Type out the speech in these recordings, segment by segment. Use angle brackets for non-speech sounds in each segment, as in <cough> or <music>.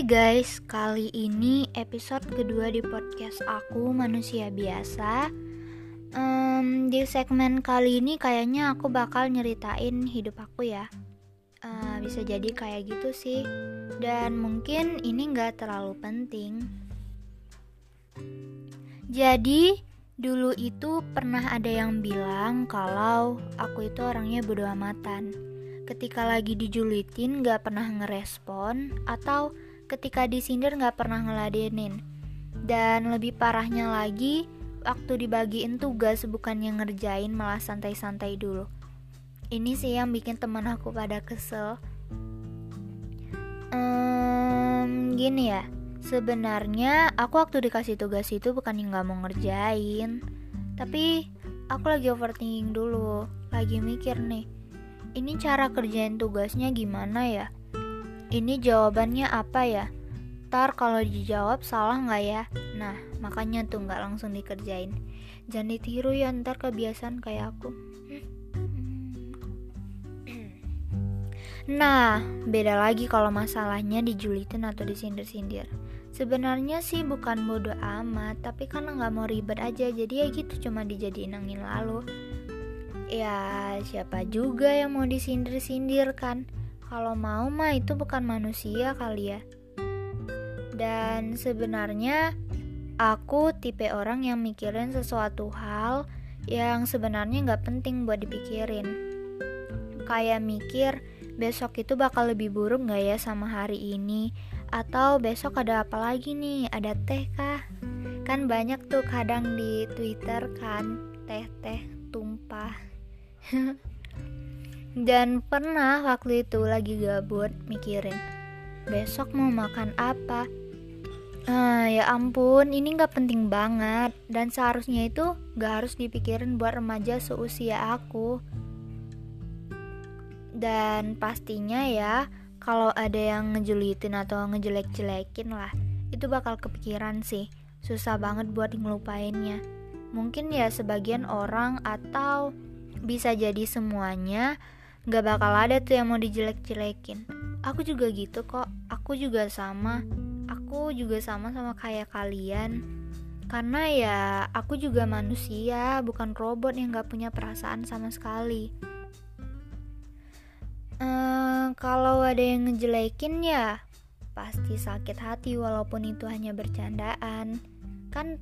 guys, kali ini episode kedua di podcast aku Manusia Biasa. Um, Di segmen kali ini kayaknya aku bakal nyeritain hidup aku ya. Uh, Bisa jadi kayak gitu sih. Dan mungkin ini gak terlalu penting. Jadi dulu itu pernah ada yang bilang kalau aku itu orangnya bodo amatan. Ketika lagi dijulitin gak pernah ngerespon atau ketika disindir gak pernah ngeladenin. Dan lebih parahnya lagi waktu dibagiin tugas bukannya ngerjain malah santai-santai dulu. Ini sih yang bikin teman aku pada kesel. Um, gini ya sebenarnya aku waktu dikasih tugas itu bukan yang gak mau ngerjain. Tapi aku lagi overthinking dulu lagi mikir nih ini cara kerjain tugasnya gimana ya? Ini jawabannya apa ya? Ntar kalau dijawab salah nggak ya? Nah, makanya tuh nggak langsung dikerjain. Jangan ditiru ya ntar kebiasaan kayak aku. <clears throat> Nah, beda lagi kalau masalahnya dijulitin atau disindir-sindir. Sebenarnya sih bukan bodoh amat, tapi karena nggak mau ribet aja, jadi ya gitu cuma dijadiin angin lalu ya siapa juga yang mau disindir-sindir kan kalau mau mah itu bukan manusia kali ya. Dan sebenarnya aku tipe orang yang mikirin sesuatu hal yang sebenarnya nggak penting buat dipikirin. Kayak mikir besok itu bakal lebih buruk nggak ya sama hari ini? Atau besok ada apa lagi nih? Ada teh kah? Kan banyak tuh kadang di twitter kan teh-teh tumpah <laughs> Dan pernah waktu itu lagi gabut mikirin Besok mau makan apa? Ah, ya ampun, ini gak penting banget. Dan seharusnya itu gak harus dipikirin buat remaja seusia aku. Dan pastinya ya Kalau ada yang ngejulitin atau ngejelek-jelekin lah Itu bakal kepikiran sih. Susah banget buat ngelupainnya. Mungkin ya sebagian orang atau bisa jadi semuanya gak bakal ada tuh yang mau dijelek-jelekin. Aku juga gitu kok. Aku juga sama. Aku juga sama sama kayak kalian. Karena ya aku juga manusia bukan robot yang gak punya perasaan sama sekali. Ehm, kalau ada yang ngejelekin ya pasti sakit hati walaupun itu hanya bercandaan. Kan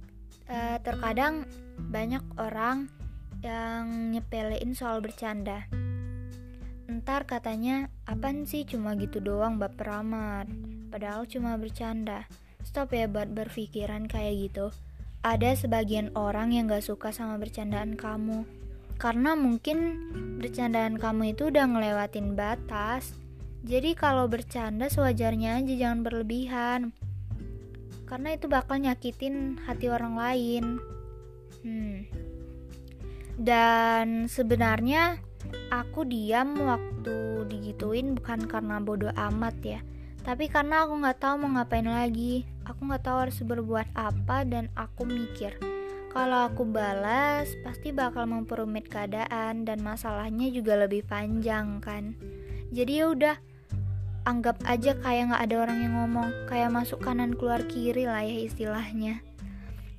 uh, terkadang banyak orang yang nyepelein soal bercanda. Ntar katanya, apaan sih cuma gitu doang baper amat. Padahal cuma bercanda. Stop ya buat berpikiran kayak gitu. Ada sebagian orang yang gak suka sama bercandaan kamu. Karena mungkin bercandaan kamu itu udah ngelewatin batas. Jadi kalau bercanda sewajarnya aja jangan berlebihan. Karena itu bakal nyakitin hati orang lain. Hmm, dan sebenarnya aku diam waktu digituin bukan karena bodoh amat ya tapi karena aku nggak tahu mau ngapain lagi. Aku nggak tahu harus berbuat apa dan aku mikir kalau aku balas pasti bakal memperumit keadaan dan masalahnya juga lebih panjang kan. Jadi ya udah anggap aja kayak nggak ada orang yang ngomong kayak masuk kanan keluar kiri lah ya istilahnya.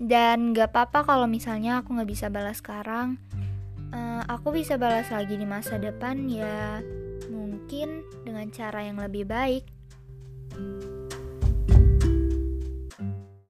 Dan gak apa-apa kalau misalnya aku nggak bisa balas sekarang Eh, aku bisa balas lagi di masa depan ya mungkin dengan cara yang lebih baik.